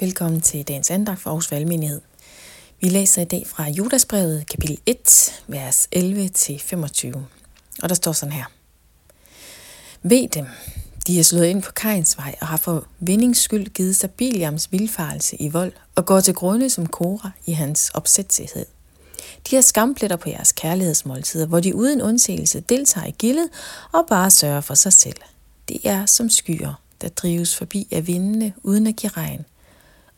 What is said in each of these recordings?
Velkommen til dagens andagt for Aarhus Valgmenighed. Vi læser i dag fra Judasbrevet, kapitel 1, vers 11-25. Og der står sådan her. Ved dem, de er slået ind på Kajens vej og har for vindings skyld givet sig Biliams vilfarelse i vold og går til grunde som Kora i hans opsætsighed. De har skampletter på jeres kærlighedsmåltider, hvor de uden undsigelse deltager i gildet og bare sørger for sig selv. Det er som skyer, der drives forbi af vindene uden at give regn –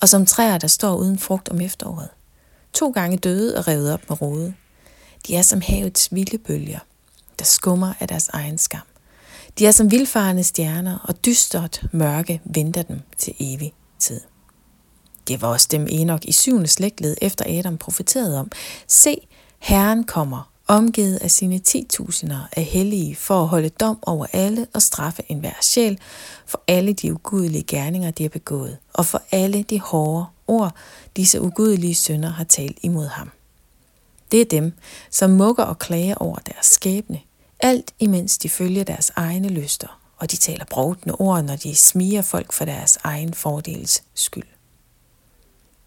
og som træer, der står uden frugt om efteråret. To gange døde og revet op med rode. De er som havets vilde bølger, der skummer af deres egen skam. De er som vildfarende stjerner, og dystert mørke venter dem til evig tid. Det var også dem Enoch i syvende slægtled efter Adam profeterede om. Se, Herren kommer, omgivet af sine titusinder af hellige, for at holde dom over alle og straffe enhver sjæl for alle de ugudelige gerninger, de har begået, og for alle de hårde ord, disse ugudelige sønder har talt imod ham. Det er dem, som mukker og klager over deres skæbne, alt imens de følger deres egne lyster, og de taler brovtende ord, når de smiger folk for deres egen fordels skyld.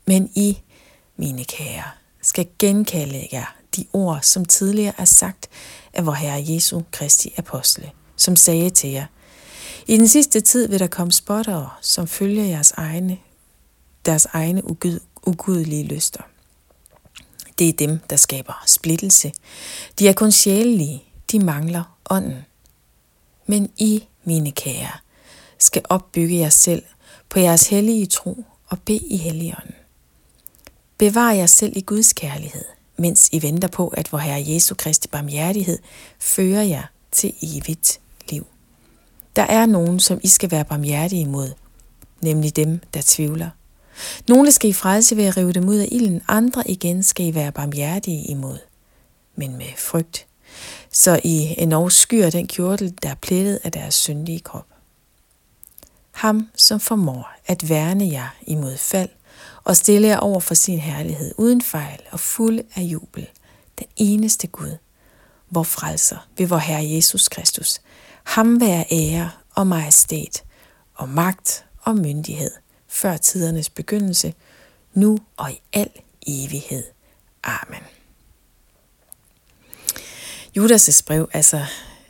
Men I, mine kære, skal genkalde jer de ord, som tidligere er sagt af vor Herre Jesu Kristi apostle, som sagde til jer, i den sidste tid vil der komme spottere, som følger jeres egne, deres egne ugud, ugudelige lyster. Det er dem, der skaber splittelse. De er kun sjælelige, de mangler ånden. Men I, mine kære, skal opbygge jer selv på jeres hellige tro og bede i helligånden. Bevar jer selv i Guds kærlighed, mens I venter på, at vor Herre Jesu Kristi barmhjertighed fører jer til evigt liv. Der er nogen, som I skal være barmhjertige imod, nemlig dem, der tvivler. Nogle skal I frelse ved at rive dem ud af ilden, andre igen skal I være barmhjertige imod, men med frygt, så I endnu skyer den kjortel, der er plettet af deres syndige krop. Ham, som formår at værne jer imod fald, og stille jer over for sin herlighed, uden fejl og fuld af jubel, den eneste Gud, vor frelser ved vor Herre Jesus Kristus. Ham være ære og majestæt og magt og myndighed før tidernes begyndelse, nu og i al evighed. Amen. Judas' brev, altså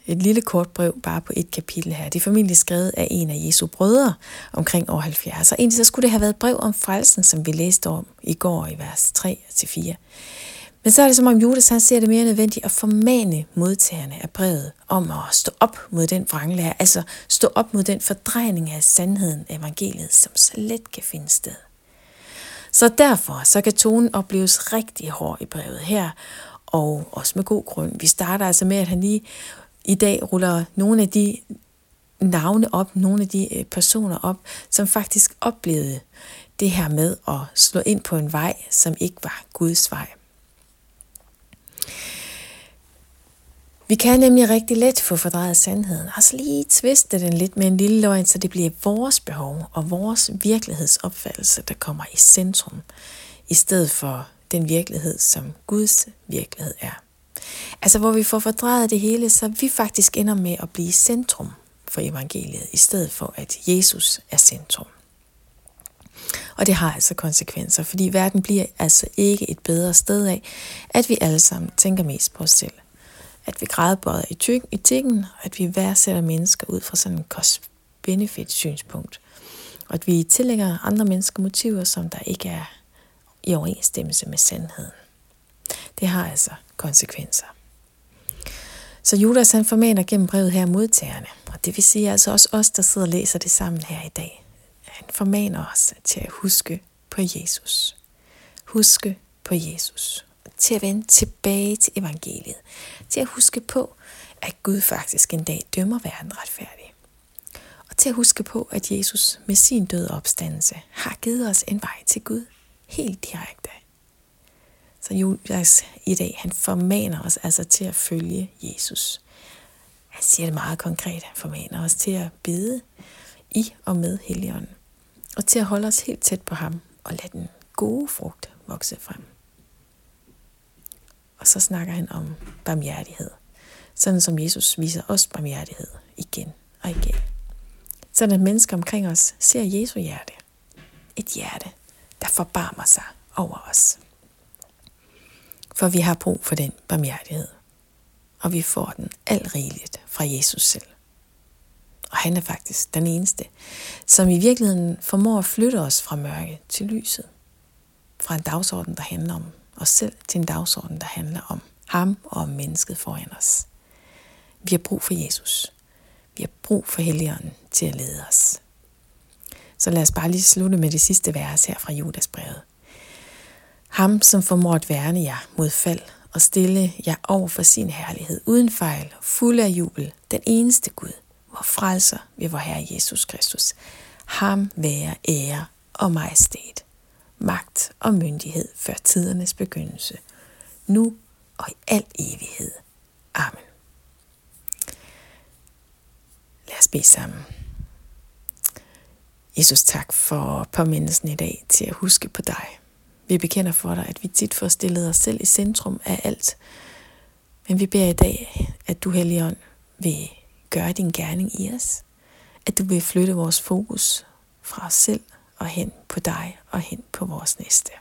et lille kort brev bare på et kapitel her. Det er formentlig skrevet af en af Jesu brødre omkring år 70. Og egentlig så skulle det have været et brev om frelsen, som vi læste om i går i vers 3-4. Men så er det som om Judas han ser det mere nødvendigt at formane modtagerne af brevet om at stå op mod den vranglære, altså stå op mod den fordrejning af sandheden af evangeliet, som så let kan finde sted. Så derfor så kan tonen opleves rigtig hård i brevet her, og også med god grund. Vi starter altså med, at han lige i dag ruller nogle af de navne op, nogle af de øh, personer op, som faktisk oplevede det her med at slå ind på en vej, som ikke var Guds vej. Vi kan nemlig rigtig let få fordrejet sandheden, altså lige tviste den lidt med en lille løgn, så det bliver vores behov og vores virkelighedsopfattelse, der kommer i centrum, i stedet for den virkelighed, som Guds virkelighed er. Altså hvor vi får fordrejet det hele, så vi faktisk ender med at blive centrum for evangeliet, i stedet for at Jesus er centrum. Og det har altså konsekvenser, fordi verden bliver altså ikke et bedre sted af, at vi alle sammen tænker mest på os selv. At vi grædbøjer i, tyk, i tikken, og at vi værdsætter mennesker ud fra sådan en cost-benefit synspunkt. Og at vi tillægger andre mennesker motiver, som der ikke er i overensstemmelse med sandheden. Det har altså konsekvenser. Så Judas han formaner gennem brevet her modtagerne, og det vil sige altså også os, der sidder og læser det sammen her i dag. Han formaner os til at huske på Jesus. Huske på Jesus. Til at vende tilbage til evangeliet. Til at huske på, at Gud faktisk en dag dømmer verden retfærdig. Og til at huske på, at Jesus med sin døde opstandelse har givet os en vej til Gud helt direkte. Judas i dag, han formaner os altså til at følge Jesus. Han siger det meget konkret. Han formaner os til at bede i og med Helligånden. Og til at holde os helt tæt på ham og lade den gode frugt vokse frem. Og så snakker han om barmhjertighed. Sådan som Jesus viser os barmhjertighed igen og igen. Sådan at mennesker omkring os ser Jesu hjerte. et hjerte, der forbarmer sig over os. For vi har brug for den barmhjertighed, og vi får den alt rigeligt fra Jesus selv. Og han er faktisk den eneste, som i virkeligheden formår at flytte os fra mørke til lyset. Fra en dagsorden, der handler om os selv, til en dagsorden, der handler om ham og om mennesket foran os. Vi har brug for Jesus. Vi har brug for Helligånden til at lede os. Så lad os bare lige slutte med det sidste vers her fra Judas brevet. Ham, som formår at værne jer mod fald og stille jer over for sin herlighed, uden fejl, fuld af jubel, den eneste Gud, vor frelser ved vor Herre Jesus Kristus. Ham være ære og majestæt, magt og myndighed før tidernes begyndelse, nu og i al evighed. Amen. Lad os bede sammen. Jesus, tak for påmindelsen i dag til at huske på dig. Vi bekender for dig, at vi tit får stillet os selv i centrum af alt. Men vi beder i dag, at du, Helligånd, vil gøre din gerning i os. At du vil flytte vores fokus fra os selv og hen på dig og hen på vores næste.